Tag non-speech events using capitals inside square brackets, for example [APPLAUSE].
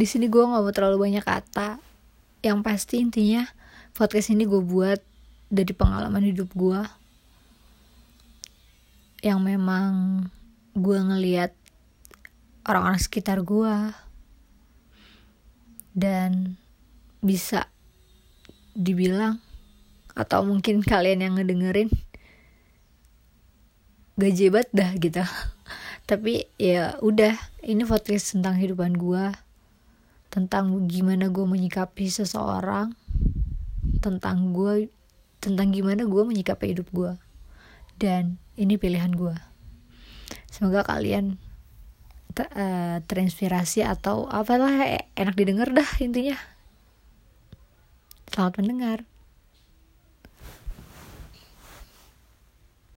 di sini gue nggak mau terlalu banyak kata. Yang pasti intinya podcast ini gue buat dari pengalaman hidup gue yang memang gue ngeliat orang-orang sekitar gue dan bisa dibilang atau mungkin kalian yang ngedengerin gak jebat dah gitu. [LAUGHS] Tapi ya udah ini podcast tentang kehidupan gue tentang gimana gue menyikapi seseorang tentang gue tentang gimana gue menyikapi hidup gue dan ini pilihan gue semoga kalian ter, uh, terinspirasi atau apalah enak didengar dah intinya. Selamat mendengar